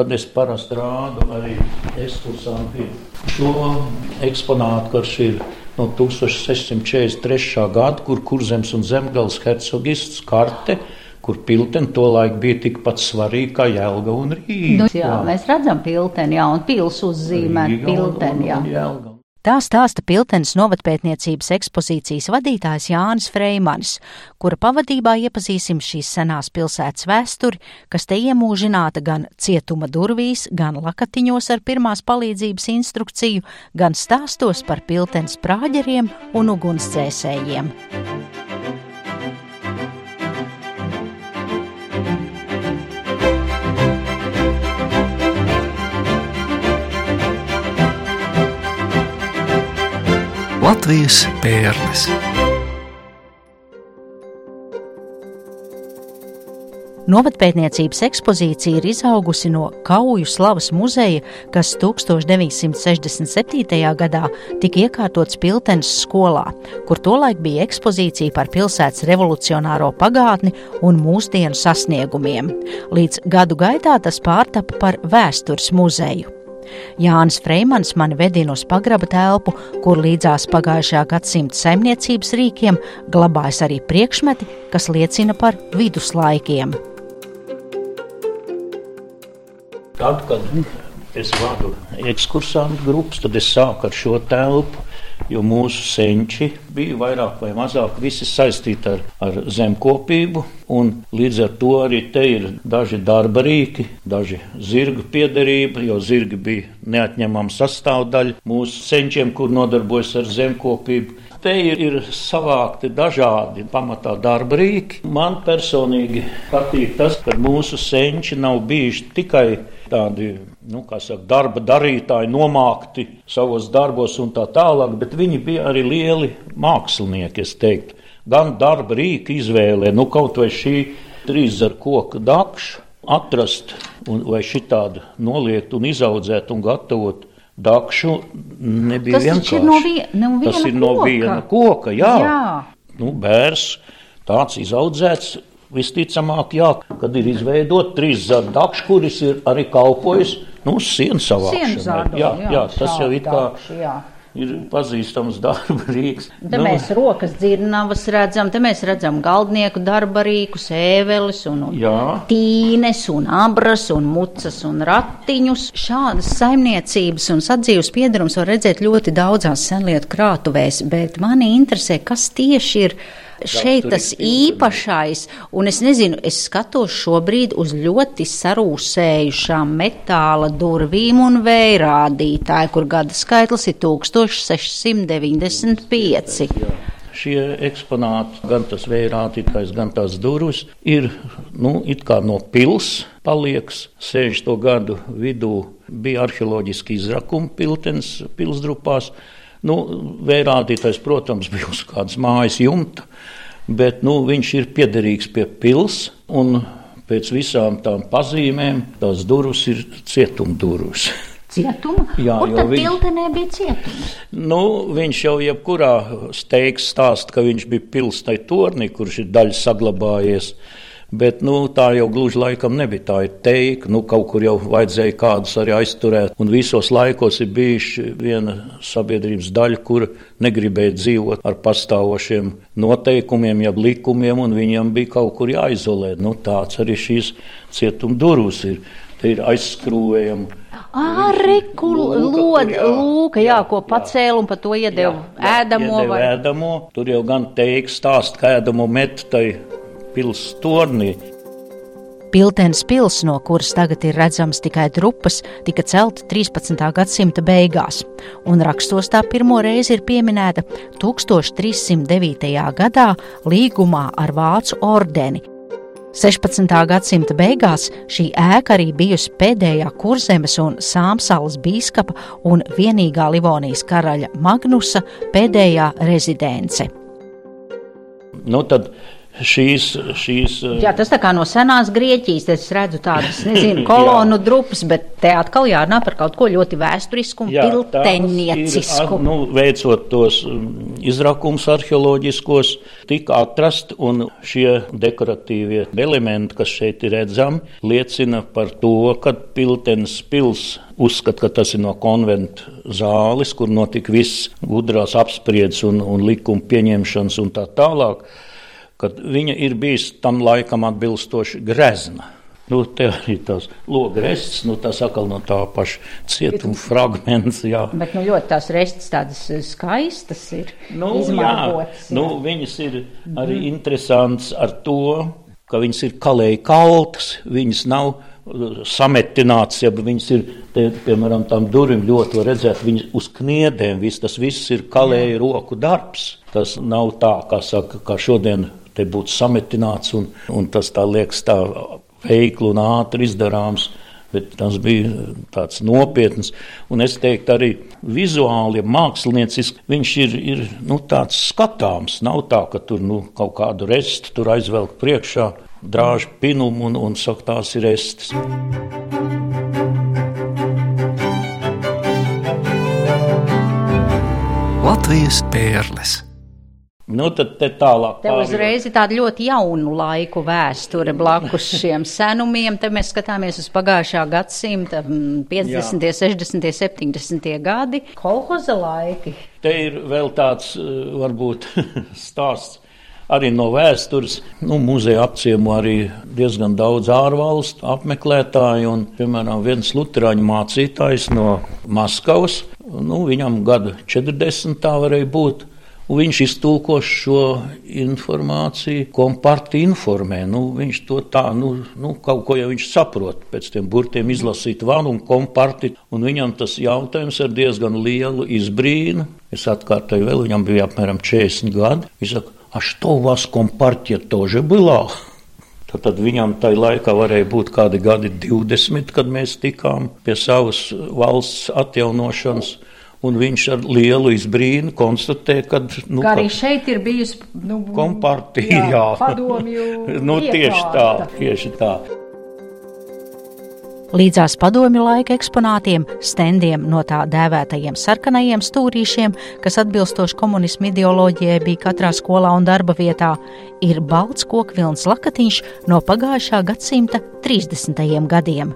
tad es parasti rādu arī ekskursantiem šo eksponātu, kurš ir no 1643. gada, kur kurzems un zemgals hercogists karte kur pilteni tolaik bija tikpat svarīga kā Jēlga un Rīga. Nu, jā, jā, mēs redzam pilteni, jā, un pils uzzīmēt pilteni, jā. Un, un, un Tā stāsta Piltenes novatpētniecības ekspozīcijas vadītājs Jānis Freimanis, kura pavadībā iepazīsim šīs senās pilsētas vēsturi, kas te iemūžināta gan cietuma durvīs, gan lakatiņos ar pirmās palīdzības instrukciju, gan stāstos par Piltenes prāģeriem un ugunsdzēsējiem. Latvijas pērles. Novatpētniecības ekspozīcija ir izaugusi no Kauju slavas muzeja, kas 1967. gadā tika iekārtots Piltenes skolā, kur tolaik bija ekspozīcija par pilsētas revolucionāro pagātni un mūsdienu sasniegumiem. Līdz gadu gaitā tas pārtapa par vēstures muzeju. Jānis Freimans mani vedina uz pagraba telpu, kur līdzās pagājušajā gadsimta saimniecības rīkiem glabājas arī priekšmeti, kas liecina par viduslaikiem. Tad, kad es vadu ekskursantu grupas, tad es sāku ar šo telpu jo mūsu senči bija vairāk vai mazāk visi saistīti ar, ar zemkopību. Līdz ar to arī te ir daži darba rīki, daži zirgu piederība, jo zirgi bija neatņemama sastāvdaļa mūsu senčiem, kur nodarbojas ar zemkopību. Te ir, ir savākti dažādi pamatā darba rīki. Man personīgi patīk tas, ka mūsu senči nav bijuši tikai tādi nu, saka, darba darītāji, nomākti savos darbos un tā tālāk, bet viņi bija arī lieli mākslinieki, es teiktu. Gan darba rīka izvēlē, nu kaut vai šī trīs ar koku dakšu atrast un, vai šitādu noliekt un izaudzēt un gatavot dakšu nebija Tas vienkārši. Ir no vien, no Tas ir koka. no viena koka, jā. jā. Nu, bērs tāds izaudzēts Visticamāk, jā, kad ir izveidota trīs zardakši, kuris ir arī kalpojis nu, sienu savākšanai. Jā, jā, jā, tas jau ir kā. Jā ir pazīstams darba rīks. Te nu, mēs rokas dzirnavas redzam, te mēs redzam galdnieku darba rīkus, ēveles un, un jā. tīnes un abras un mucas un ratiņus. Šādas saimniecības un sadzīves piedarums var redzēt ļoti daudzās senlietu krātuvēs, bet mani interesē, kas tieši ir šeit tas īpašais, un es nezinu, es skatos šobrīd uz ļoti sarūsējušām metāla durvīm un vējrādītāju, kur gada skaitlis ir 1695. Šie eksponāti, gan tas vērātītājs, gan tās durvis, ir nu, no pils palieks. 60. gadu vidū bija arheoloģiski izrakumi piltens pilsdrupās. Nu, vērādītājs, protams, bija uz kādas mājas jumta, bet nu, viņš ir piederīgs pie pilsētas. Pēc visām tām pazīmēm tās durvis ir cietumdurvis. Cietuma? Jā, viņš, tiltenē bija cietums? Nu, viņš jau jebkurā steigas stāsta, ka viņš bija pilstai tornī, kurš ir daļa saglabājies. Bet nu, tā jau gluži laikam nebija. Tā ir teika, nu, kaut kur jau vajadzēja kādus arī aizturēt. Un visos laikos ir bijuši viena sabiedrības daļa, kur negribēja dzīvot ar pastāvošiem noteikumiem, jeb likumiem, un viņiem bija kaut kur jāizolē. Nu, tāds arī šīs cietuma durvis ir. Te ir aizskrūvējama. Arī lūka, jā, ko pacēla un pa to iedeva ēdamo. Vai... ēdamo. Tur jau gan teiks stāst, ka ēdamo met tai pils tornī. Piltens pils, no kuras tagad ir redzams tikai drupas, tika celta 13. gadsimta beigās, un rakstos tā pirmo reizi ir pieminēta 1309. gadā līgumā ar Vācu ordeni. 16. gadsimta beigās šī ēka arī bijusi pēdējā kurzemes un Sāmsalas bīskapa un vienīgā Livonijas karaļa Magnusa pēdējā rezidence. Nu, tad šīs. šīs Jā, tas tā kā no senās Grieķijas, es redzu tādas, nezinu, kolonu drupas, bet te atkal jārunā par kaut ko ļoti vēsturisku un pilteniecisku. Ir, nu, veicot tos izrakums arheoloģiskos, tika atrast, un šie dekoratīvie elementi, kas šeit ir redzami, liecina par to, ka piltenis pils uzskata, ka tas ir no konventu zāles, kur notika viss gudrās apspriedzes un, un likuma pieņemšanas un tā tālāk ka viņa ir bijusi tam laikam atbilstoši grezna. Nu, te arī tās logrests, nu, tas atkal no tā paša cietuma fragments. Jā. Bet, nu, ļoti tās restes tādas skaistas ir nu. Jā. Jā. Nu, viņas ir arī mm. interesants ar to, ka viņas ir kalēji kaltas, viņas nav uh, sametināts, ja viņas ir, te, piemēram, tām durvīm ļoti redzēt, viņas uz kniedēm, viss tas viss ir kalēji roku darbs. Tas nav tā, kā saka, kā šodien te būtu sametināts, un, un tas tā liekas tā veikli un ātri izdarāms. Bet tas bija tāds nopietns, un es teiktu, arī vizuāli, ja mākslinieciski, viņš ir, ir nu, tāds skatāms. Nav tā, ka tur nu, kaut kādu restu tur aizvelk priekšā, drāž pinumu un, un saka, tās ir restes. Latvijas pērles. Nu, tad te tālāk. Te uzreiz ir tāda ļoti jaunu laiku vēsture blakus šiem senumiem. Te mēs skatāmies uz pagājušā gadsimta 50., Jā. 60., 70. gadi. Kolhoza laiki. Te ir vēl tāds varbūt stāsts. Arī no vēstures nu, muzeja apciemo arī diezgan daudz ārvalstu apmeklētāju. Un, piemēram, viens luterāņu mācītājs no Maskavas, nu, viņam gada 40 tā varēja būt viņš iztulko šo informāciju, ko partija informē. Nu, viņš to tā, nu, nu, kaut ko jau viņš saprot, pēc tiem burtiem izlasīt vanu un komparti, un viņam tas jautājums ar diezgan lielu izbrīnu. Es atkārtoju vēl, viņam bija apmēram 40 gadi. Viņš saka, a что у вас компартия тоже была? Tad viņam tajā laikā varēja būt kādi gadi 20, kad mēs tikām pie savas valsts atjaunošanas un viņš ar lielu izbrīnu konstatē, ka nu, ka arī šeit ir bijusi nu, kompartija. Jā, padomju. nu, tieši tā, tieši tā. Līdzās padomju laika eksponātiem, stendiem no tā dēvētajiem sarkanajiem stūrīšiem, kas atbilstoši komunismu ideoloģijai bija katrā skolā un darba vietā, ir balts kokvilns lakatiņš no pagājušā gadsimta 30. gadiem.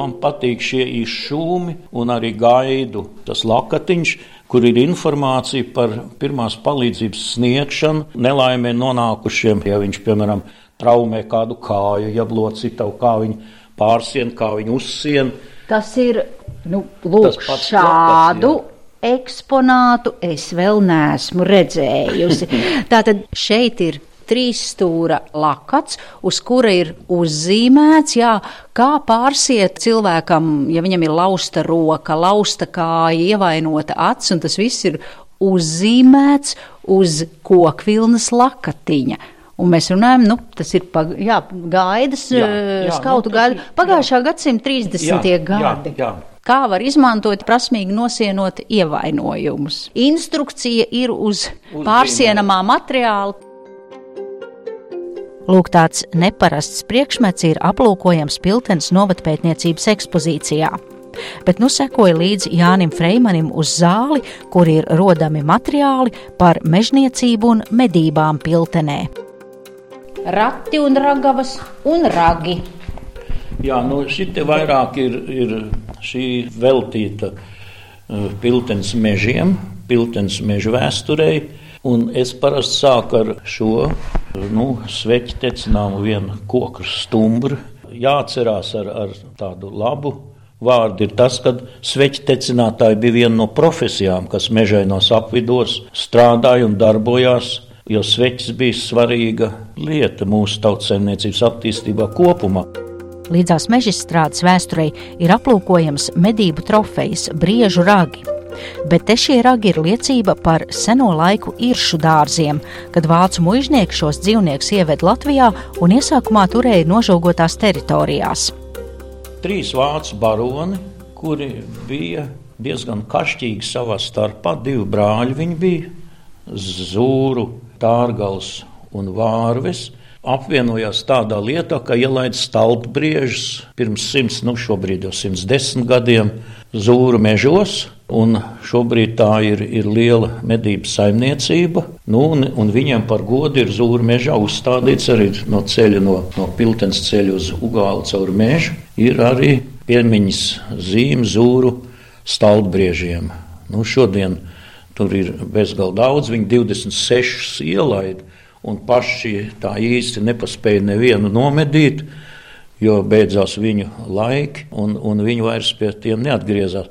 Man patīk šie izšūmi un arī gaidu tas lakatiņš, kur ir informācija par pirmās palīdzības sniegšanu nelaimē nonākušiem. Ja viņš, piemēram, traumē kādu kāju, ja blocītavu, kā viņu pārsien, kā viņu uzsien. Tas ir, nu, lūk, šādu. Lakats, eksponātu es vēl neesmu redzējusi. Tātad šeit ir trīs stūra lakats, uz kura ir uzzīmēts, jā, kā pārsiet cilvēkam, ja viņam ir lausta roka, lausta kāja, ievainota acs, un tas viss ir uzzīmēts uz kokvilnas lakatiņa. Un mēs runājam, nu, tas ir pag, jā, gaidas, jā, jā, skautu nu, gaida. Pagājušā gadsimta 30. Jā, gadi. Jā, jā. Kā var izmantot prasmīgi nosienot ievainojumus? Instrukcija ir uz, uz pārsienamā materiāla. Lūk, tāds neparasts priekšmets ir aplūkojams Piltens novatpētniecības ekspozīcijā. Bet nu sekoja līdzi Jānim Freimanim uz zāli, kur ir rodami materiāli par mežniecību un medībām Piltenē. Rati un ragavas un ragi. Jā, nu šitie vairāk ir, ir šī veltīta uh, Piltens mežiem, Piltens mežu vēsturei Un es parasti sāku ar šo nu, sveķu tecināmu vienu koku stumbru. Jāatcerās ar, ar tādu labu vārdu ir tas, ka sveķu tecinātāji bija viena no profesijām, kas mežainos apvidos strādāja un darbojās. Jo sveķis bija svarīga lieta mūsu tautsēmniecības attīstībā kopumā. Līdzās mežstrādes vēsturei ir aplūkojams medību trofejas, briežu ragi, Bet te šie ragi ir liecība par seno laiku iršu dārziem, kad vācu muiznieki šos dzīvniekus ieved Latvijā un iesākumā turēja nožogotās teritorijās. Trīs vācu baroni, kuri bija diezgan kašķīgi savā starpā, divi brāļi viņi bija - Zūru, Tārgals un vārves apvienojās tādā lietā, ka ielaida stalpbriežus pirms simts, nu šobrīd jau 110 gadiem zūru mežos. Un šobrīd tā ir, ir liela medību saimniecība. Nu, un, un viņiem par godu ir zūru mežā uzstādīts arī no ceļa, no, no piltens ceļa uz Ugālu caur mežu. Ir arī piemiņas zīme zūru stalbriežiem. Nu, šodien tur ir bezgalīgi daudz, viņi 26 ielaida un paši tā īsti nepaspēja nevienu nomedīt, jo beidzās viņu laiki, un, un viņi vairs pie tiem neatgriezās.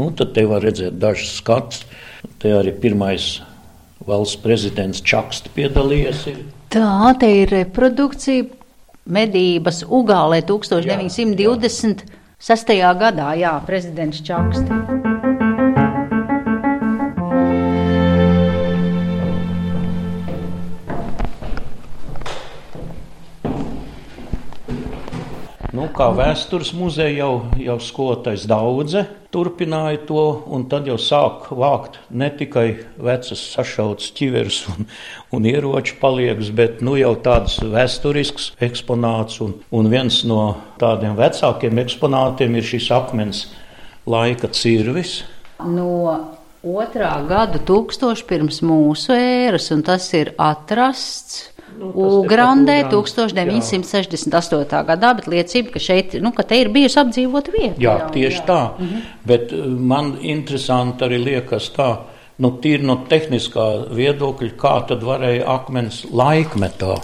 Nu, tad te var redzēt dažus skatus. Te arī pirmais valsts prezidents Čakste piedalījies. Ir. Tā te ir reprodukcija medības Ugālē 1926. gadā, jā, prezidents Čakste. Nu, kā vēstures muzeja jau, jau skolotājs daudze turpināja to, un tad jau sāk vākt ne tikai vecas sašautas ķiveres un, un ieroču paliekas, bet nu, jau tādas vēsturiskas eksponāts. Un, un viens no tādiem vecākiem eksponātiem ir šis akmens laika cirvis. No otrā gada tūkstoša pirms mūsu ēras, un tas ir atrasts Nu, Ugrandē 1968. gadā, bet liecība, ka šeit, nu, ka ir bijusi apdzīvota vieta. Jā, jau, tieši jā. tā. Mhm. Bet uh, man interesanti arī liekas tā, nu, tīri no tehniskā viedokļa, kā tad varēja akmens laikmetā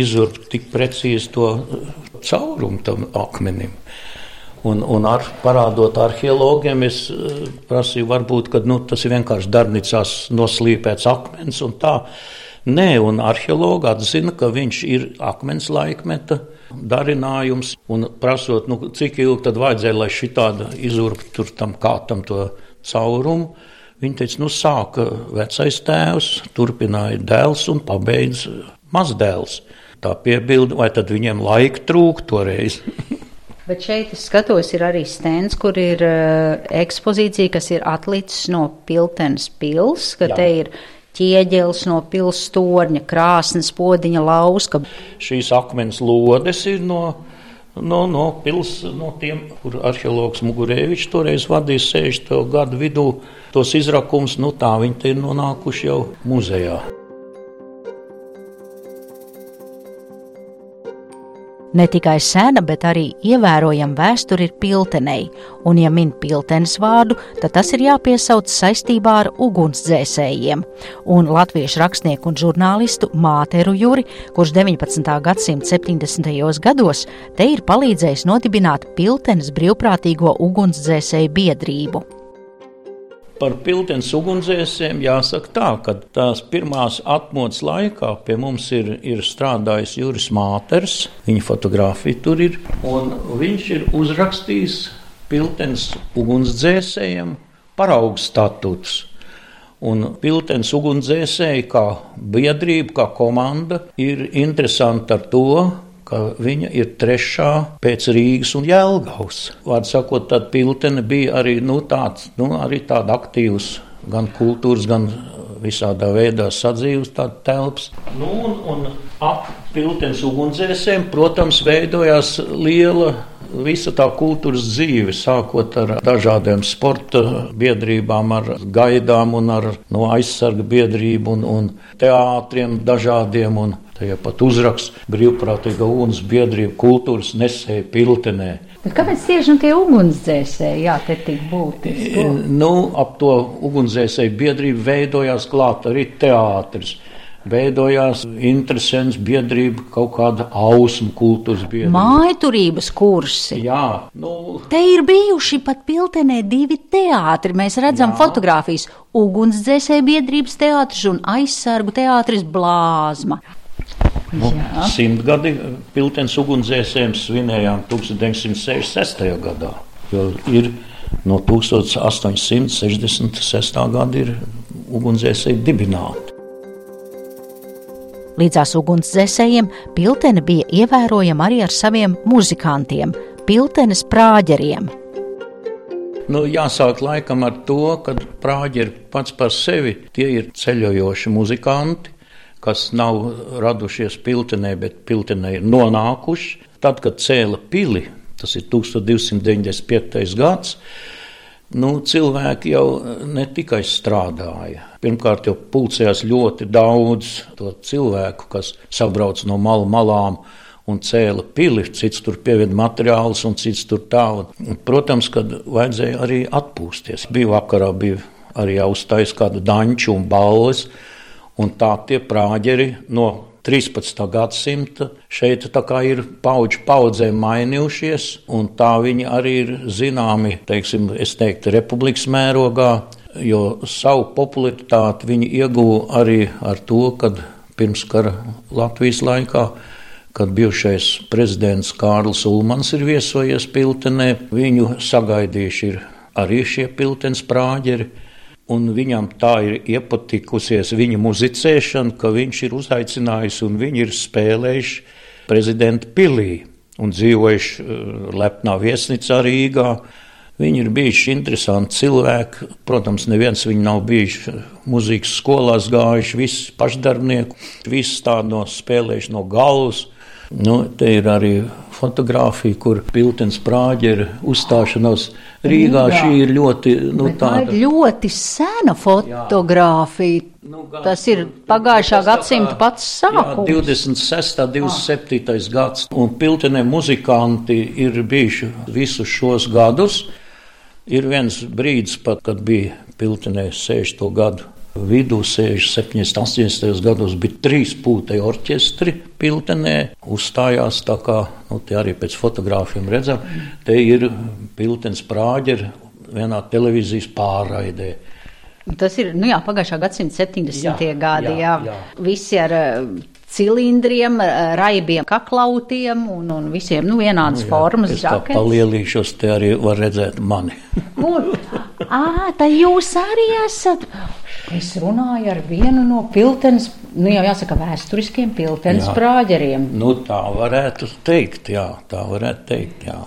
izurbt tik precīzi to uh, caurumu tam akmenim. Un, un ar, parādot arheologiem, es uh, prasīju, varbūt, ka nu, tas ir vienkārši darbnīcās noslīpēts akmens un tā. Nē, un arheologi atzina, ka viņš ir akmens laikmeta darinājums. Un prasot, nu, cik ilgi tad vajadzēja, lai šī tāda izurbt tur tam kātam to caurumu. Viņa teica, nu, sāka vecais tēvs, turpināja dēls un pabeidz mazdēls. Tā piebilda, vai tad viņiem laika trūka toreiz? Bet šeit es skatos, ir arī stends, kur ir uh, ekspozīcija, kas ir atlicis no Piltenes pils, ka Jā. te ir ķieģelis no pilstorņa, krāsnes, podiņa lauska. Šīs akmens lodes ir no, no, no pils, no tiem, kur arheologs Mugurēvičs toreiz vadīja 60. gadu vidū. Tos izrakums, nu tā viņi ir nonākuši jau muzejā. Ne tikai sena, bet arī ievērojama vēsture ir piltenei, un, ja min piltenes vārdu, tad tas ir jāpiesauc saistībā ar ugunsdzēsējiem. Un latviešu rakstnieku un žurnālistu Māteru Juri, kurš 19. gadsimta 70. gados te ir palīdzējis nodibināt piltenes brīvprātīgo ugunsdzēsēju biedrību. Par piltens ugunsdzēsēm jāsaka tā, ka tās pirmās atmodas laikā pie mums ir, ir strādājis Juris Māters, viņa fotografija tur ir, un viņš ir uzrakstījis piltens ugunsdzēsējiem paraugu statūtus. Un piltens ugunsdzēsēji kā biedrība, kā komanda ir interesanti ar to, ka viņa ir trešā pēc Rīgas un Jēlgavas. Vārdu sakot, tad Piltene bija arī, nu, tāds, nu, arī tāda aktīvs gan kultūras, gan visādā veidā sadzīves telpas. Nu, un, un ap Piltenes ugunsdzēsēm, protams, veidojās liela visa tā kultūras dzīve, sākot ar dažādiem sporta biedrībām, ar gaidām un ar no aizsarga biedrību un, un teātriem dažādiem. Un Tajā pat uzraksts brīvprātīga uguns biedrība kultūras nesēja piltenē. Bet kāpēc tieši nu, tie ugunsdzēsēji, jā, te tik būtiski? Nu, ap to ugunsdzēsēju biedrību veidojās klāt arī teātris veidojās interesants biedrība, kaut kāda ausma kultūras biedrība. Mājturības kursi. Jā, nu. Te ir bijuši pat piltenē divi teātri. Mēs redzam Jā. fotogrāfijas - ugunsdzēsēju biedrības teātris un aizsargu teātris Blāzma. Nu, Simtgadi Piltens ugunsdzēsējiem svinējām 1966. gadā, ir no 1866. gada ir ugunsdzēsēji dibināti. Līdzās ugunsdzēsējiem Piltene bija ievērojama arī ar saviem muzikantiem, Piltenes prāģeriem. Nu, jāsāk laikam ar to, ka prāģeri pats par sevi tie ir ceļojoši muzikanti, kas nav radušies piltenē, bet piltenē ir nonākuši. Tad, kad cēla pili, tas ir 1295. gads, nu, cilvēki jau ne tikai strādāja. Pirmkārt, jau pulcējās ļoti daudz to cilvēku, kas sabrauc no malu malām un cēla pili, cits tur pievienoja materiālus, un cits tur tā. Un, protams, kad vajadzēja arī atpūsties. Bija vakarā, bija arī jāuztais kāda danču un balles, un tā tie prāģeri no 13. gadsimta šeit ir paudžu paudzēm mainījušies, un tā viņi arī ir zināmi, teiksim, es teiktu, republikas mērogā, jo savu popularitāti viņi ieguva arī ar to, kad pirms kara Latvijas laikā kad bijušais prezidents Kārlis Ulmans ir viesojies Piltenē. Viņu sagaidījuši arī šie piltens prāģeri. Un viņam tā ir iepatikusies viņa muzicēšana, ka viņš ir uzaicinājis un viņi ir spēlējuši prezidenta pilī un dzīvojuši uh, lepnā viesnīcā Rīgā. Viņi ir bijuši interesanti cilvēki. Protams, neviens viņi nav bijis muzikas skolās gājuši, visi pašdarbnieki, visi tādi no spēlējuši no galvas. Nu, te ir arī fotografija, kur Piltens prāģera uzstāšanās Rīgā. Jā. Šī ir ļoti, nu, Bet tāda. Tā ir ļoti sena fotografija. Nu, gan, Tas ir pagājušā gadsimta pats sākums. Jā, 26. 27. Ah. gads. Un Piltenē muzikanti ir bijuši visus šos gadus. Ir viens brīdis pat, kad bija Piltenē 60. gadu vidū, 60, 80 gados bija trīs pūtei orķestri piltenē, uzstājās tā kā, nu, arī pēc fotogrāfiem redzam, te ir piltens prāģeri vienā televīzijas pārraidē. Tas ir nu jā, pagājušā gadsimta 70. Jā, gadi. Jā, jā. Visi ar cilindriem, raibiem, kaklautiem un, un visiem nu, vienādas nu, jā, formas. Es žakets. palielīšos, te arī var redzēt mani. un, ā, tā jūs arī esat. Es runāju ar vienu no piltenes, nu jau jāsaka, vēsturiskiem piltenes jā. prāģeriem. Nu, tā varētu teikt, jā, tā varētu teikt, jā.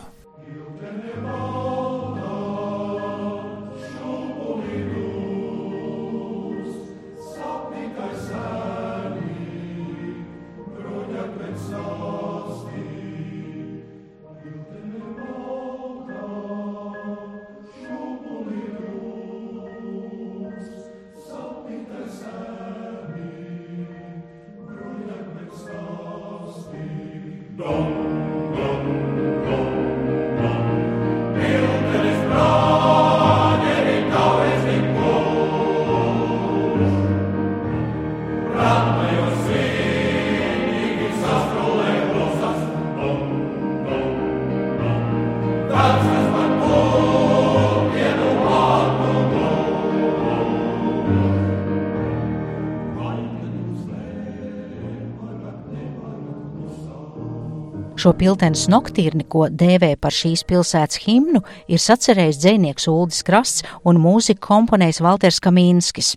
Šo piltens noktīrni, ko dēvē par šīs pilsētas himnu, ir sacerējis dzēnieks Uldis Krasts un mūziku komponējs Valters Kamīnskis.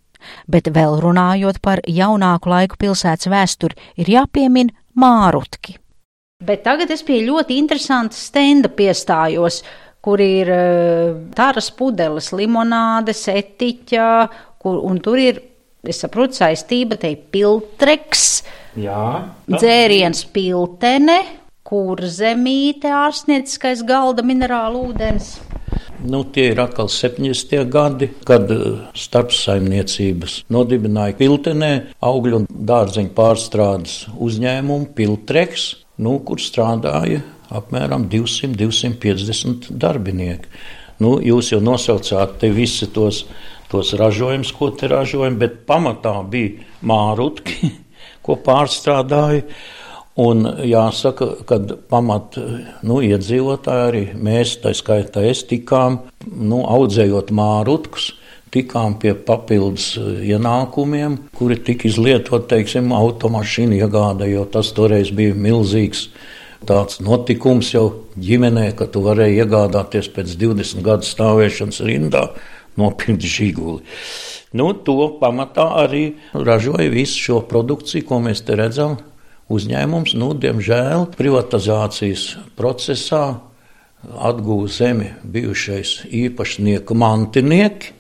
Bet vēl runājot par jaunāku laiku pilsētas vēsturi, ir jāpiemin Mārutki. Bet tagad es pie ļoti interesanta stenda piestājos, kur ir uh, tāras pudeles, limonādes, etiķa, kur, un tur ir, es saprotu, saistība, te ir piltreks, Jā, dzēriens piltene, kurzemīte, ārstnieciskais galda minerālu ūdens. Nu, tie ir atkal 70. gadi, kad eh, starpsaimniecības nodibināja Piltenē augļu un dārzeņu pārstrādes uzņēmumu Piltreks, nu, kur strādāja apmēram 200-250 darbinieki. Nu, jūs jau nosaucāt te visi tos, tos ražojumus, ko te ražojam, bet pamatā bija mārutki, ko pārstrādāja. Un jāsaka, ka pamat nu, iedzīvotāji arī mēs, tā skaitā es, tikām nu, audzējot mārutkus. Tikām pie papildus ienākumiem, kuri tika izlietot, teiksim, automašīnu iegādē, jo tas toreiz bija milzīgs tāds notikums jau ģimenē, ka tu varēji iegādāties pēc 20 gadu stāvēšanas rindā nopirkt žiguli. Nu, to pamatā arī ražoja visu šo produkciju, ko mēs te redzam uzņēmums, nu, diemžēl, privatizācijas procesā atguva zemi bijušais īpašnieku mantinieki,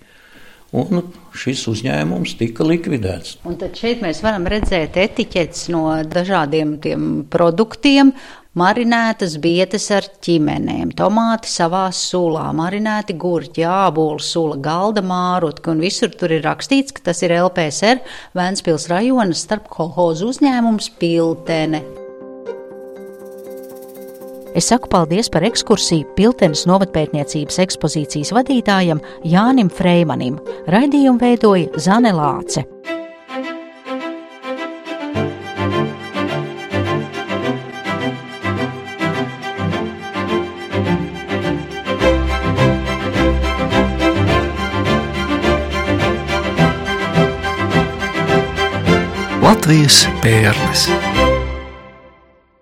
un šis uzņēmums tika likvidēts. Un tad šeit mēs varam redzēt etiķetes no dažādiem tiem produktiem. Marinētas bietes ar ķimenēm, tomāti savā sulā, marinēti gurķi, ābolu sula, galda mārutki, un visur tur ir rakstīts, ka tas ir LPSR Vēnspils rajona starp kolhozu uzņēmums Piltene. Es saku paldies par ekskursiju Piltenes novatpētniecības ekspozīcijas vadītājam Jānim Freimanim. Raidījumu veidoja Zane Lāce. Latvijas pērles.